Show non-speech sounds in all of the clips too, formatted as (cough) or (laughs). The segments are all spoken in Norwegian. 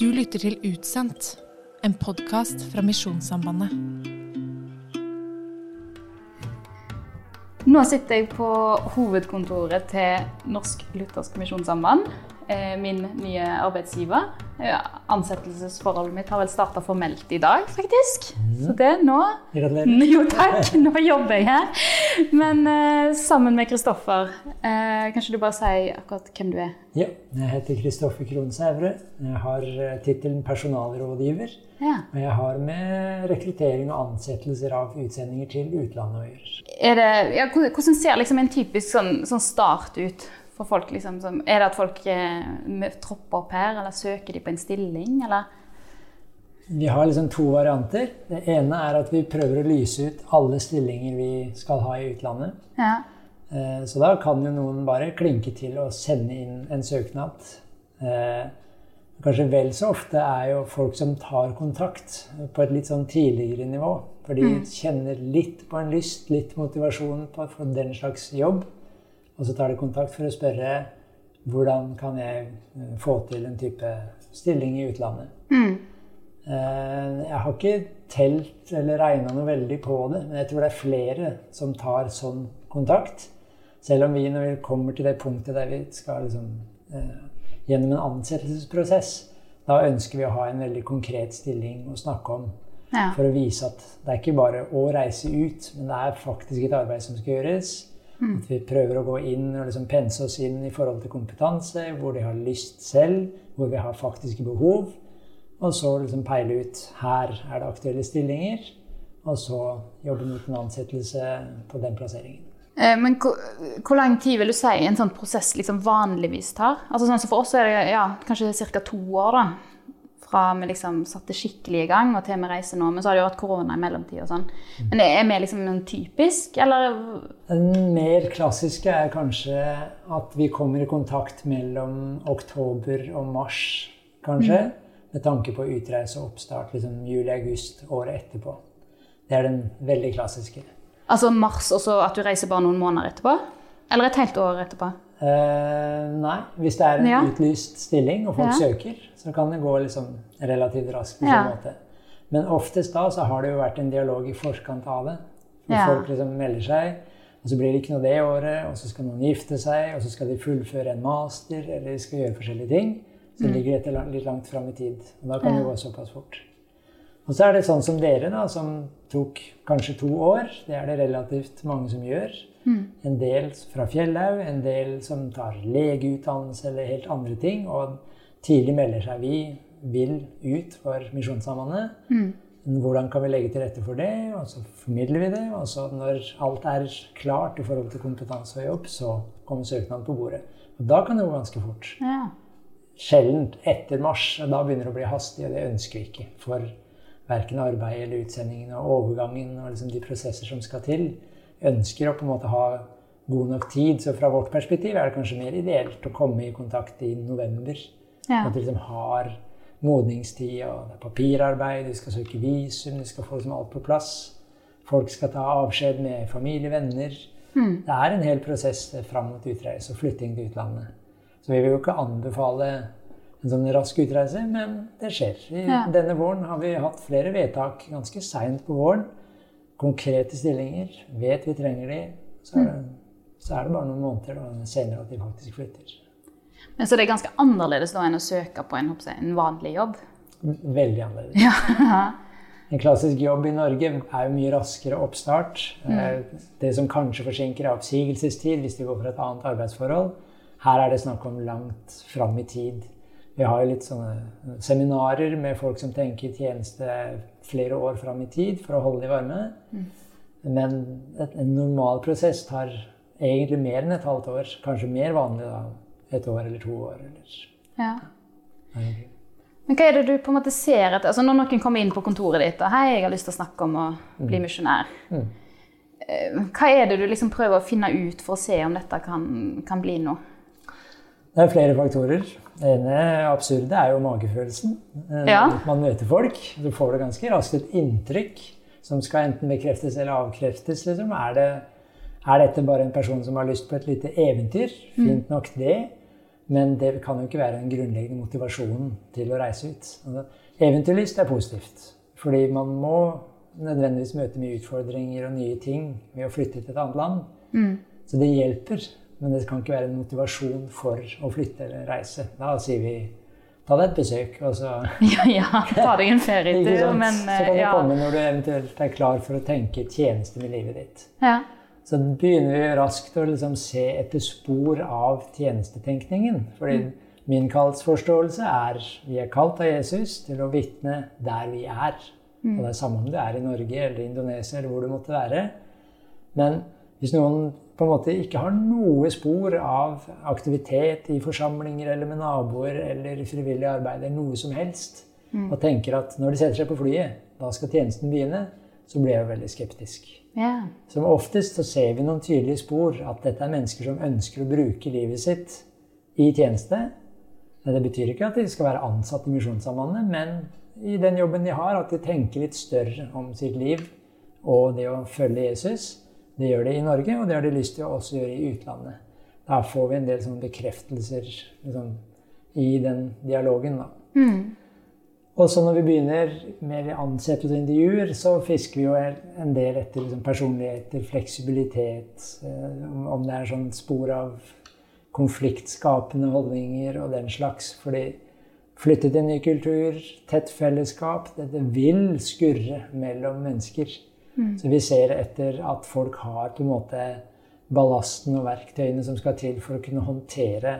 Du lytter til Utsendt, en podkast fra Misjonssambandet. Nå sitter jeg på hovedkontoret til Norsk Luthersk Misjonssamband. eh, Min nye arbeidsgiver. Ansettelsesforholdet mitt har vel starta formelt i dag, faktisk. Så det nå Gratulerer. (laughs) Jo takk, nå jobber jeg her. (laughs) Men eh, sammen med Kristoffer, eh, kanskje du bare sier akkurat hvem du er? Ja, jeg heter Kristoffer Kronsævre. Jeg har eh, tittelen personalrådgiver. Ja. Og jeg har med rekruttering og ansettelser av utsendinger til utlandet å gjøre. Ja, hvordan hvordan ser liksom en typisk sånn, sånn start ut for folk? Liksom, som, er det at folk eh, tropper opp her, eller søker de på en stilling, eller? Vi har liksom to varianter. Det ene er at vi prøver å lyse ut alle stillinger vi skal ha i utlandet. Ja. Eh, Så da kan jo noen bare klinke til og sende inn en søknad. Eh, Kanskje vel så ofte er jo folk som tar kontakt på et litt sånn tidligere nivå. For de kjenner litt på en lyst, litt motivasjon på for den slags jobb. Og så tar de kontakt for å spørre hvordan kan jeg eh, få til en type stilling i utlandet. Eh, Jeg har ikke telt eller regna noe veldig på det, men jeg tror det er flere som tar sånn kontakt. Selv om vi, når vi kommer til det punktet der vi skal liksom, eh, gjennom en ansettelsesprosess, da ønsker vi å ha en veldig konkret stilling å snakke om. Ja. For å vise at det er ikke bare å reise ut, men det er faktisk et arbeid som skal gjøres. At vi prøver å gå inn og liksom pense oss inn i forhold til kompetanse, hvor de har lyst selv, hvor vi har faktiske behov. Og så liksom peile ut her er det aktuelle stillinger, og så jobbe mot en ansettelse på den plasseringen. Eh, Men hvor, hvor lang tid vil du si en sånn prosess liksom vanligvis tar? Altså sånn som For oss er det ja, kanskje ca. to år da, fra vi liksom satte skikkelig i gang og til vi reiser nå. Men så har det jo vært korona i mellomtid. og sånn. Men er vi liksom en typisk, eller? Den mer klassiske er kanskje at vi kommer i kontakt mellom oktober og mars, kanskje. Med tanke på utreise og oppstart liksom juli-august året etterpå. Det er den veldig klassiske. Altså mars, og så at du reiser bare noen måneder etterpå? Eller et helt år etterpå? Eh, nei, hvis det er en Ja. utlyst stilling og folk Ja. søker, så kan det gå liksom relativt raskt. på Ja. sånn måte. Men oftest da så har det jo vært en dialog i forkant av det. Hvor Ja. folk liksom melder seg, og så blir det ikke noe det året, og så skal noen gifte seg, og så skal de fullføre en master, eller de skal gjøre forskjellige ting. Så ligger dette litt langt fram i tid. Og da kan det Mm. Gå såpass fort. Og så er det sånn som dere, da, som tok kanskje to år. Det er det relativt mange som gjør. En del fra Fjellhaug, en del som tar legeutdannelse eller helt andre ting. Og tidlig melder seg vi vil ut for Misjonssambandet. Hvordan kan vi legge til rette for det? Og så formidler vi det. Og så når alt er klart i forhold til kompetanse og jobb, så kommer søknaden på bordet. Og da kan det gå ganske fort Ja. Sjelden etter mars. og Da begynner det å bli hastig, og det ønsker vi ikke. For verken arbeidet eller utsendingen og overgangen og liksom de prosesser som skal til, ønsker å på en måte ha god nok tid. Så fra vårt perspektiv er det kanskje mer ideelt å komme i kontakt i november. Ja. At du liksom har modningstid, og det er papirarbeid, du skal søke visum, du skal få liksom alt på plass. Folk skal ta avskjed med familie, venner. Det er en hel prosess fram mot utreise og flytting til utlandet. Så vi vil jo ikke anbefale en sånn rask utreise, men det skjer. I Ja. Denne våren har vi hatt flere vedtak ganske seint på våren. Konkrete stillinger. Vet vi trenger de. Så er det, så er det bare noen måneder senere at de faktisk flytter. Men så det er ganske annerledes da enn å søke på en, en vanlig jobb? Veldig annerledes. Ja. (laughs) En klassisk jobb i Norge er jo mye raskere oppstart. Mm. Det som kanskje forsinker, er oppsigelsestid hvis de går for et annet arbeidsforhold. Her er det snakk om langt fram i tid. Vi har jo litt sånne seminarer med folk som tenker tjeneste flere år fram i tid for å holde de varme. Men et- en normal prosess tar egentlig mer enn et halvt år. Kanskje mer vanlig da. Et år eller to år. Eller. ja. Men hva er det du på en måte ser etter? Altså Når noen kommer inn på kontoret ditt og hei, jeg har lyst til å snakke om å bli misjonær. Mm. Hva er det du liksom prøver å finne ut for å se om dette kan, kan bli noe? Det er flere faktorer. Det ene absurde er jo magefølelsen. Eh, Ja. Man møter folk, så får du ganske raskt et inntrykk som skal enten bekreftes eller avkreftes. Liksom. Er, det, er dette bare en person som har lyst på et lite eventyr? Fint nok det. Men det kan jo ikke være den grunnleggende motivasjonen til å reise ut. Altså, eventyrlyst er positivt. Fordi man må nødvendigvis møte mye utfordringer og nye ting ved å flytte til et annet land. Mm. Så det hjelper. Men det kan ikke være en motivasjon for å flytte eller reise. Da sier vi ta deg et besøk, og så (laughs) Ja, ja. Ta deg en ferietur, (laughs) men Så kan du ja. komme når du eventuelt er klar for å tenke tjeneste med livet ditt. ja. Så begynner vi raskt å liksom se etter spor av tjenestetenkningen. Fordi min kallsforståelse er vi er kalt av Jesus til å vitne der vi er. Og det er samme om du er i Norge eller Indonesia eller hvor du måtte være. Men hvis noen på en måte ikke har noe spor av aktivitet i forsamlinger eller med naboer eller frivillig arbeid eller noe som helst, og tenker at når de setter seg på flyet, da skal tjenesten begynne, så blir jeg veldig skeptisk. Yeah. Som oftest så ser vi noen tydelige spor at dette er mennesker som ønsker å bruke livet sitt i tjeneste. Men Det betyr ikke at de skal være ansatt i Misjonssambandet, men i den jobben de har, at de tenker litt større om sitt liv og det å følge Jesus. Det gjør de i Norge, og det har de lyst til å også gjøre i utlandet. Da får vi en del sånne bekreftelser liksom, i den dialogen. da. Mm. Og så når vi begynner med ansettelsesintervjuer, så fisker vi jo en del etter liksom personligheter, fleksibilitet, eh, om- om det er sånn spor av konfliktskapende holdninger og den slags. Fordi flytte til en ny kultur, tett fellesskap, dette vil skurre mellom mennesker. Så vi ser etter at folk har på en måte ballasten og verktøyene som skal til for å kunne håndtere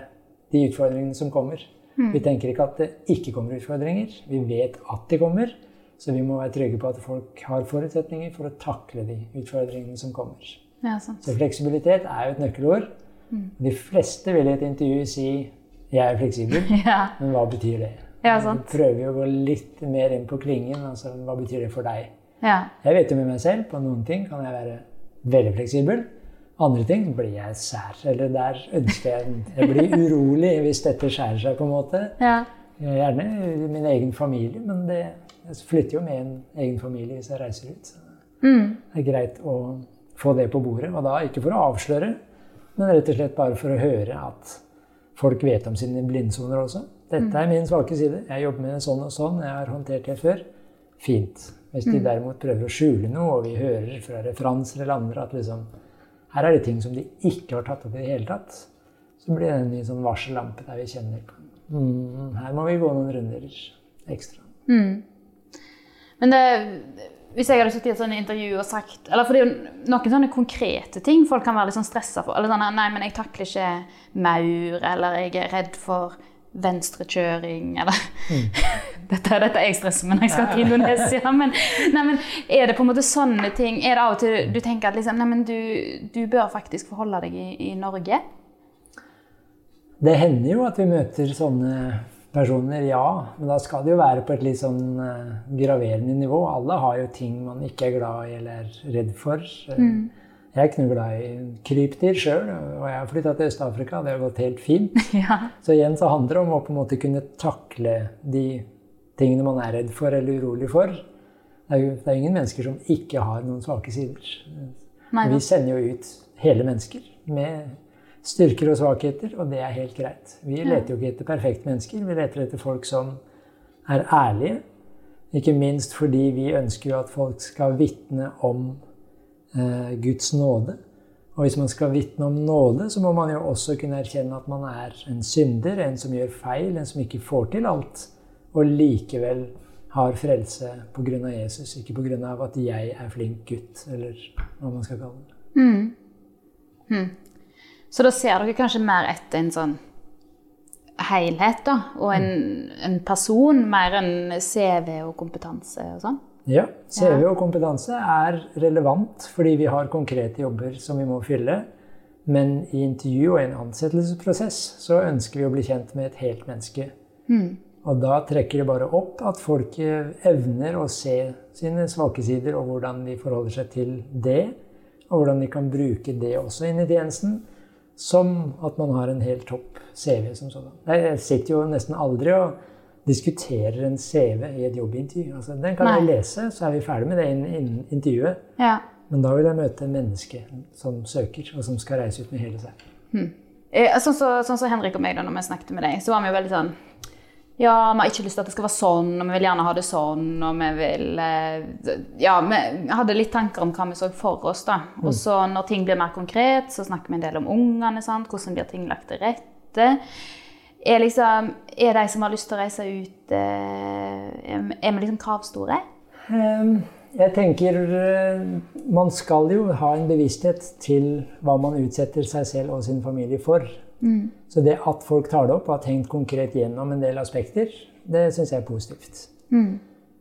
de utfordringene som kommer. Vi tenker ikke at det ikke kommer utfordringer. Vi vet at de kommer. Så vi må være trygge på at folk har forutsetninger for å takle de utfordringene som kommer. ja. Så fleksibilitet er jo et nøkkelord. De fleste vil i et intervju si 'jeg er fleksibel', (laughs) Ja, men hva betyr det? Ja, sant. Vi prøver jo å gå litt mer inn på klingen. altså Hva betyr det for deg? Ja. Jeg vet jo med meg selv, på noen ting kan jeg være veldig fleksibel. Andre ting blir jeg sær. Eller der ønsker jeg Jeg blir urolig hvis dette skjærer seg, på en måte. ja. Gjerne i min egen familie, men det, jeg flytter jo med en egen familie hvis jeg reiser ut. Så Mm. det er greit å få det på bordet. Og da ikke for å avsløre, men rett og slett bare for å høre at folk vet om sine blindsoner også. Dette er min svake side. Jeg jobber med sånn og sånn. Jeg har håndtert det før. Fint. Hvis de derimot prøver å skjule noe, og vi hører fra referanser eller andre at liksom, her er det ting som de ikke har tatt opp i det hele tatt, så blir det en ny sånn varsellampe der vi kjenner på mm, Her må vi gå noen runder ekstra. Mm. Men det, hvis jeg hadde sittet i et sånt intervju og sagt Eller for det er jo noen sånne konkrete ting folk kan være litt sånn stressa for. Eller sånn Nei, men jeg takler ikke maur, eller jeg er redd for venstrekjøring, eller dette, (laughs) dette er jeg stresser med når jeg skal til Indonesia. Men, nei, men er det på en måte sånne ting Er det av og til du tenker at liksom, nei, men du, du bør faktisk forholde deg i, i Norge? Det hender jo at vi møter sånne personer, ja. Men da skal det jo være på et litt sånn eh, graverende nivå. Alle har jo ting man ikke er glad i eller er redd for. Eh, Jeg er ikke noe glad i krypdyr sjøl, og jeg har flytta til Øst-Afrika. Det har gått helt fint. (laughs) Ja. Så igjen så handler det om å på en måte kunne takle de tingene man er redd for eller urolig for. Det er jo det er ingen mennesker som ikke har noen svake sider. Nei, Vi sender jo ut hele mennesker med styrker og svakheter, og det er helt greit. Vi leter jo ikke etter perfekte mennesker, vi leter etter folk som er ærlige. Ikke minst fordi vi ønsker jo at folk skal vitne om Guds nåde. Og hvis man skal vitne om nåde, så må man jo også kunne erkjenne at man er en synder, en som gjør feil, en som ikke får til alt, og likevel har frelse pga. Jesus, ikke pga. at jeg er flink gutt, eller hva man skal kalle det. Så da ser dere kanskje mer etter en sånn helhet, da, og en, en person, mer enn CV og kompetanse og sånn? Ja, CV og kompetanse er relevant fordi vi har konkrete jobber som vi må fylle. Men i intervju og en ansettelsesprosess så ønsker vi å bli kjent med et helt menneske. Og da trekker det bare opp at folk evner å se sine svake sider, og hvordan de forholder seg til det. Og hvordan de kan bruke det også inn i tjenesten. Som at man har en helt topp CV som sådan. Jeg sitter jo nesten aldri og diskuterer en CV i et jobbintervju. Altså, den kan Nei. jeg lese, så er vi ferdig med det innen intervjuet. Ja. Men da vil jeg møte en menneske som søker, og som skal reise ut med hele seg. Hmm. Sånn som sånn så Henrik og meg, da når vi snakket med deg, så var vi jo veldig sånn Ja, vi har ikke lyst til at det skal være sånn, og vi vil gjerne ha det sånn, og vi vil eh, Ja, vi hadde litt tanker om hva vi så for oss, da. Og så når ting blir mer konkret, så snakker vi en del om ungene. Hvordan blir ting lagt til rette? Er, liksom, er de som har lyst til å reise ut, eh, er vi liksom kravstore? Ehm, Jeg tenker eh, man skal jo ha en bevissthet til hva man utsetter seg selv og sin familie for. Så det at folk tar det opp og har tenkt konkret gjennom en del aspekter, det syns jeg er positivt.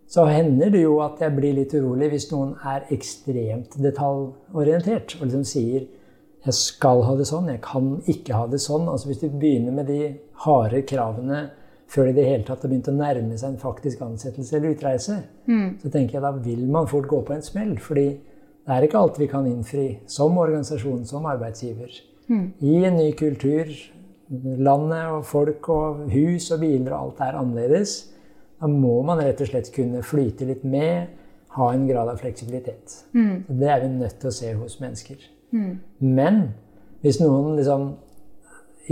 Så hender det jo at jeg blir litt urolig hvis noen er ekstremt detaljorientert og liksom sier jeg skal ha det sånn, jeg kan ikke ha det sånn. Altså Hvis du begynner med de harde kravene før det i det hele tatt har begynt å nærme seg en faktisk ansettelse eller utreise, så tenker jeg da vil man fort gå på en smell. fordi det er ikke alt vi kan innfri som organisasjon, som arbeidsgiver. I en ny kultur, landet og folk og hus og biler og alt er annerledes. Da må man rett og slett kunne flyte litt med, ha en grad av fleksibilitet. Mm. Det er vi nødt til å se hos mennesker. Men hvis noen liksom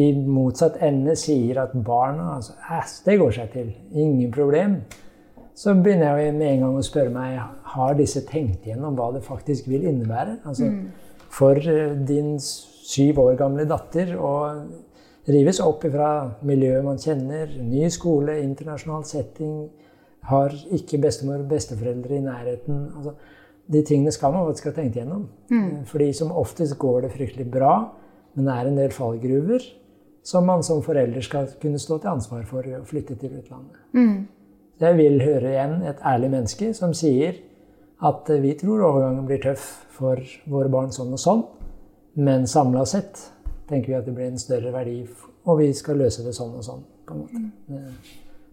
i motsatt ende sier at barna altså, det går seg til, ingen problem, så begynner jeg med en gang å spørre meg har disse tenkt gjennom hva det faktisk vil innebære. Altså, For eh, din syv år gamle datter å rives opp fra miljøet man kjenner, ny skole, internasjonal setting, har ikke bestemor og besteforeldre i nærheten altså, De tingene skal man faktisk ha tenkt gjennom. Fordi som oftest går det fryktelig bra, men det er en del fallgruver som man som forelder skal kunne stå til ansvar for å flytte til utlandet. Jeg vil høre igjen et ærlig menneske som sier at eh, vi tror overgangen blir tøff for våre barn sånn og sånn, men samla sett tenker vi at det blir en større verdi, og vi skal løse det sånn og sånn. på en måte. Det,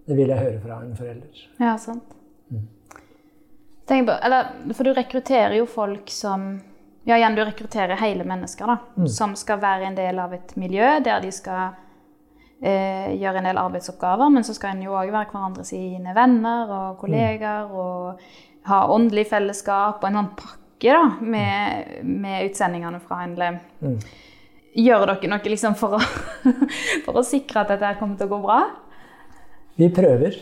det vil jeg høre fra en forelder. Ja, sant. Tenk på, eller, for du rekrutterer jo folk som Ja, igjen, du rekrutterer hele mennesker, da. Som skal være en del av et miljø der de skal eh, gjøre en del arbeidsoppgaver, men så skal en jo òg være hverandre sine venner og kollegaer og ha åndelig fellesskap og en sånn pakke da, med, med utsendingene fra NLM. Gjør dere noe liksom for å, (laughs) for å sikre at dette kommer til å gå bra? Vi prøver.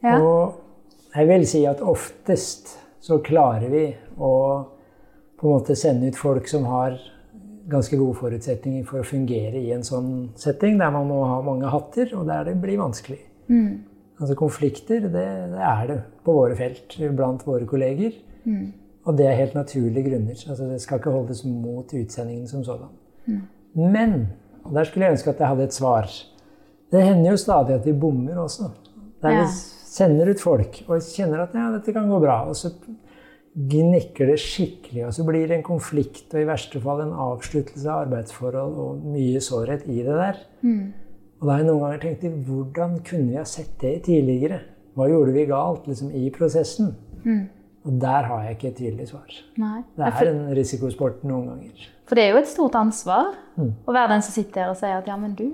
Ja. Og jeg vil si at oftest så klarer vi å på en måte sende ut folk som har ganske gode forutsetninger for å fungere i en sånn setting, der man må ha mange hatter, og der det blir vanskelig. Altså Konflikter, det, det er det på våre felt blant våre kolleger. Og det er helt naturlige grunner. Altså Det skal ikke holdes mot utsendingen som sådan. Men og der skulle jeg ønske at jeg hadde et svar. Det hender jo stadig at vi bommer også. Der Ja. Sender ut folk og kjenner at ja, dette kan gå bra. Og så gnikker det skikkelig, og så blir det en konflikt og i verste fall en avsluttelse av arbeidsforhold og mye sårhet i det der. Og da har jeg noen ganger tenkt hvordan kunne vi ha sett det tidligere? Hva gjorde vi galt liksom, i prosessen? Og der har jeg ikke et tydelig svar. Nei. Det er en risikosport noen ganger. For det er jo et stort ansvar å være den som sitter her og sier at ja, men du,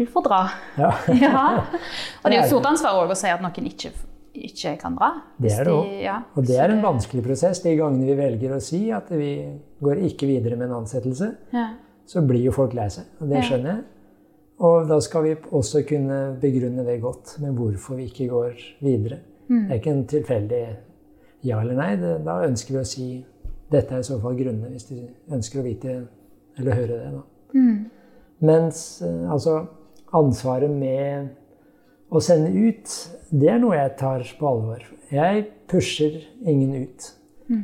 du får dra. Ja, (laughs) Ja. Og det er jo stort ansvar òg å si at noen ikke, ikke kan dra. Det er det de- Ja. Og det er en vanskelig prosess. De gangene vi velger å si at vi går ikke videre med en ansettelse, Ja. så blir jo folk lei seg. Og det skjønner jeg. Og da skal vi også kunne begrunne det godt med hvorfor vi ikke går videre. Mm. Det er ikke en tilfeldig ja eller nei. Det, da ønsker vi å si dette er i så fall grunnene, hvis de ønsker å vite eller høre det. Da. Mm. Mens eh, altså ansvaret med å sende ut, det er noe jeg tar på alvor. Jeg pusher ingen ut.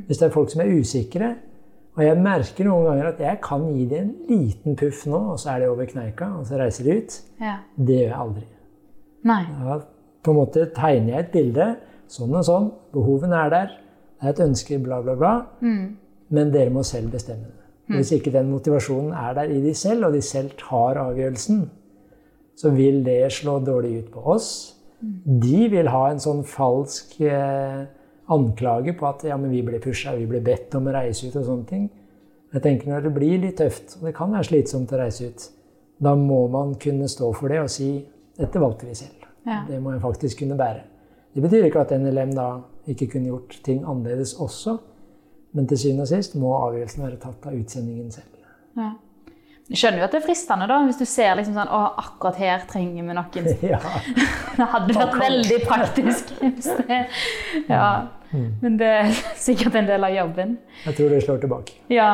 Hvis det er folk som er usikre, og jeg merker noen ganger at jeg kan gi dem en liten puff nå, og så er det over kneika, og så reiser de ut, ja. det gjør jeg aldri. Nei. Da på en måte tegner jeg et bilde, sånn og sånn, behovene er der, det er et ønske, bla, bla, bla, men dere må selv bestemme det. Hvis ikke den motivasjonen er der i de selv, og de selv tar avgjørelsen, så vil det slå dårlig ut på oss. De vil ha en sånn falsk eh, anklage på at ja, men vi ble pusha, vi ble bedt om å reise ut og sånne ting. Jeg tenker Når det blir litt tøft, og det kan være slitsomt å reise ut, da må man kunne stå for det og si dette valgte vi selv. Ja. Det må jeg faktisk kunne bære. Det betyr ikke at NLM da ikke kunne gjort ting annerledes også, men til syvende og sist må avgjørelsen være tatt av utsendingen selv. Ja. Jeg skjønner jo at det er fristende, da, hvis du ser liksom sånn Å, akkurat her trenger vi noen. (laughs) Ja. (laughs) Det hadde vært veldig praktisk. (laughs) ja. Men det er sikkert en del av jobben. Jeg tror det slår tilbake. Ja.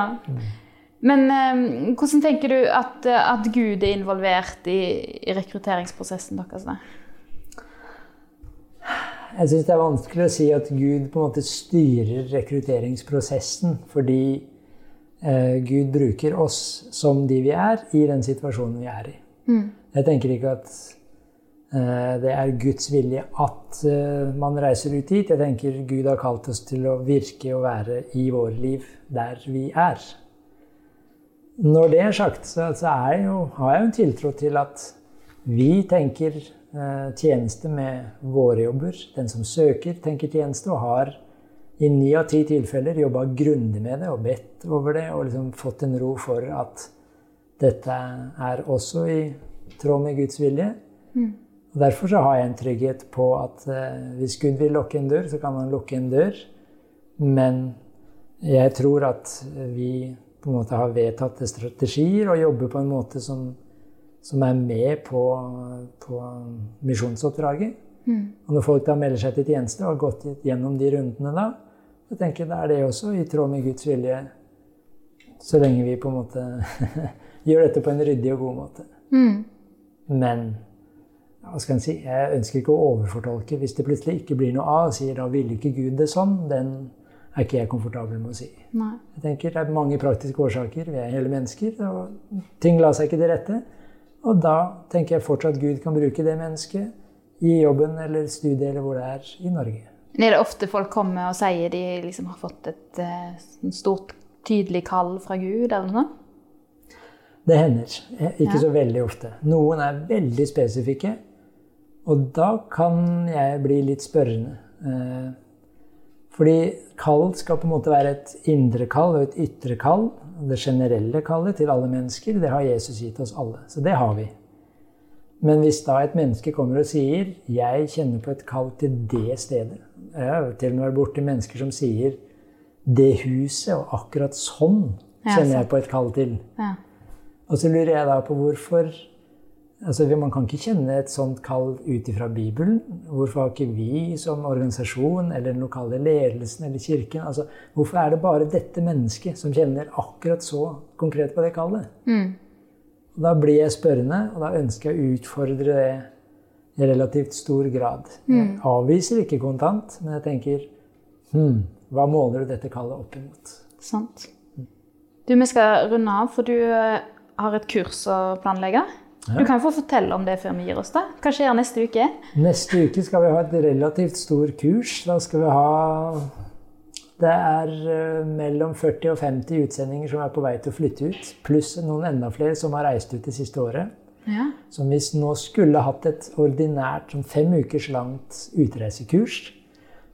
Men eh, hvordan tenker du at, at Gud er involvert i, i rekrutteringsprosessen deres? Jeg syns det er vanskelig å si at Gud på en måte styrer rekrutteringsprosessen, fordi eh, Gud bruker oss som de vi er, i den situasjonen vi er i. Jeg tenker ikke at eh, det er Guds vilje at eh, man reiser ut hit. Jeg tenker Gud har kalt oss til å virke og være i våre liv der vi er. Når det er sagt, så, er jo, har jeg jo en tiltro til at vi tenker eh, tjeneste med våre jobber. Den som søker, tenker tjeneste og har i ni av ti tilfeller jobba grundig med det og bedt over det og liksom fått en ro for at dette er også i tråd med Guds vilje. Og Derfor så har jeg en trygghet på at eh, hvis Gud vil lukke en dør, så kan han lukke en dør. Men jeg tror at vi på en måte har vedtatte strategier og jobber på en måte som, som er med på, på misjonsoppdraget. Og når folk da melder seg til tjeneste og har gått gjennom de rundene da, så tenker det er det også i tråd med Guds vilje, så lenge vi på en måte (laughs) gjør dette på en ryddig og god måte. Men hva skal en si? Jeg ønsker ikke å overfortolke. Hvis det plutselig ikke blir noe av, og sier da ville ikke Gud det sånn, den er ikke jeg komfortabel med å si. Nei. Jeg tenker Det er mange praktiske årsaker. Vi er hele mennesker. og Ting la seg ikke til rette. Og da tenker jeg fortsatt Gud kan bruke det mennesket i jobben eller studiet eller hvor det er i Norge. Men Er det ofte folk kommer og sier de liksom har fått et eh, sånn stort, tydelig kall fra Gud, eller noe? Det hender. Eh, Ikke Ja. så veldig ofte. Noen er veldig spesifikke. Og da kan jeg bli litt spørrende. Eh, Fordi kall skal på en måte være et indre kall og et ytre kall. Det generelle kallet til alle mennesker, det har Jesus gitt oss alle. Så det har vi. Men hvis da et menneske kommer og sier 'jeg kjenner på et kall til det stedet' Jeg har til og med vært borti mennesker som sier 'det huset', og akkurat sånn kjenner jeg på et kall til. Ja. Og så lurer jeg da på hvorfor altså Man kan ikke kjenne et sånt kall ut ifra Bibelen. Hvorfor har ikke vi som organisasjon eller den lokale ledelsen eller kirken altså, Hvorfor er det bare dette mennesket som kjenner akkurat så konkret på det kallet? Mm. Da blir jeg spørrende, og da ønsker jeg å utfordre det i relativt stor grad. Jeg avviser ikke kontant, men jeg tenker hmm, hva måler du dette kallet opp imot? Sant. Du, vi skal runde av, for du eh, har et kurs å planlegge. Du kan få fortelle om det før vi gir oss. da. Hva skjer neste uke? Neste uke skal vi ha et relativt stor kurs. Da skal vi ha Det er eh, mellom 40 og 50 utsendinger som er på vei til å flytte ut. Pluss noen enda flere som har reist ut det siste året. Ja. Som hvis nå skulle hatt et ordinært sånn fem ukers langt utreisekurs.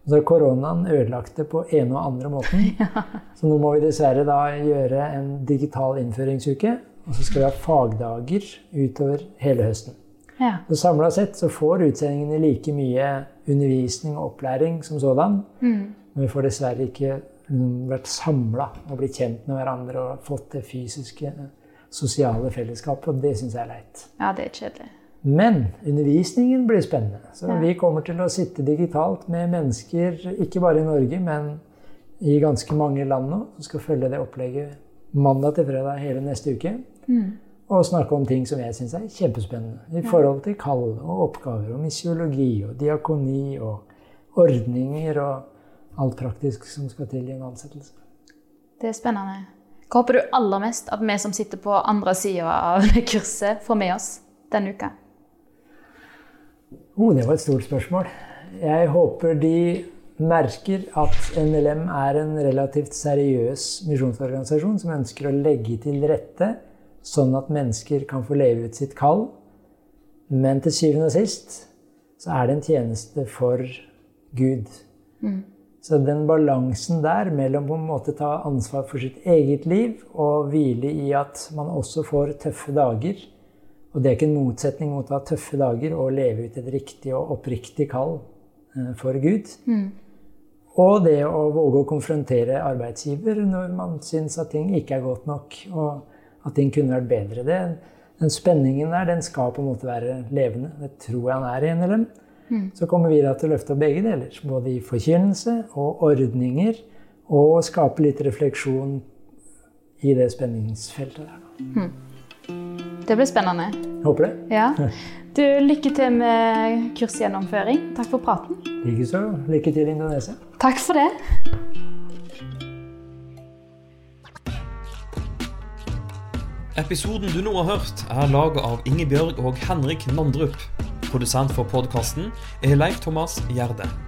Så koronaen ødelagt det på ene og andre måten. (laughs) Så nå må vi dessverre da gjøre en digital innføringsuke. Og så skal vi ha fagdager utover hele høsten. ja. Så Samla sett så får utsendingene like mye undervisning og opplæring som sådan. Men vi får dessverre ikke mm, vært samla og blitt kjent med hverandre og fått det fysiske, sosiale fellesskapet. Det syns jeg er leit. ja, det er kjedelig. Men undervisningen blir spennende. Så Ja. vi kommer til å sitte digitalt med mennesker, ikke bare i Norge, men i ganske mange land nå, som skal følge det opplegget mandag til fredag hele neste uke. Og snakke om ting som jeg syns er kjempespennende. I forhold til kall og oppgaver og misiologi og diakoni og ordninger og alt praktisk som skal til i en ansettelse. Det er spennende. Hva håper du aller mest at vi som sitter på andre sida av det kurset, får med oss denne uka? Oh, det var et stort spørsmål. Jeg håper de merker at NLM er en relativt seriøs misjonsorganisasjon som ønsker å legge til rette sånn at mennesker kan få leve ut sitt kall. Men til syvende og sist så er det en tjeneste for Gud. Så den balansen der mellom på en måte ta ansvar for sitt eget liv og hvile i at man også får tøffe dager, og det er ikke en motsetning mot å ha tøffe dager og leve ut et riktig og oppriktig kall eh, for Gud. Og det å våge å konfrontere arbeidsgiver når man syns at ting ikke er godt nok. Og at ting kunne vært bedre. Det, den spenningen der, den skal på en måte være levende. Det tror jeg han er i NLM. Mm. Så kommer vi da til å løfte opp begge deler. Både i forkynnelse og ordninger. Og skape litt refleksjon i det spenningsfeltet der. Mm. Det blir spennende. Håper det. Ja. (laughs) Du, lykke til med kursgjennomføring. Takk for praten. Likeså. Lykke til i Indonesia. Takk for det. Episoden du nå har hørt, er laget av Ingebjørg og Henrik Nandrup. Produsent for podkasten er Leif Thomas Gjerde.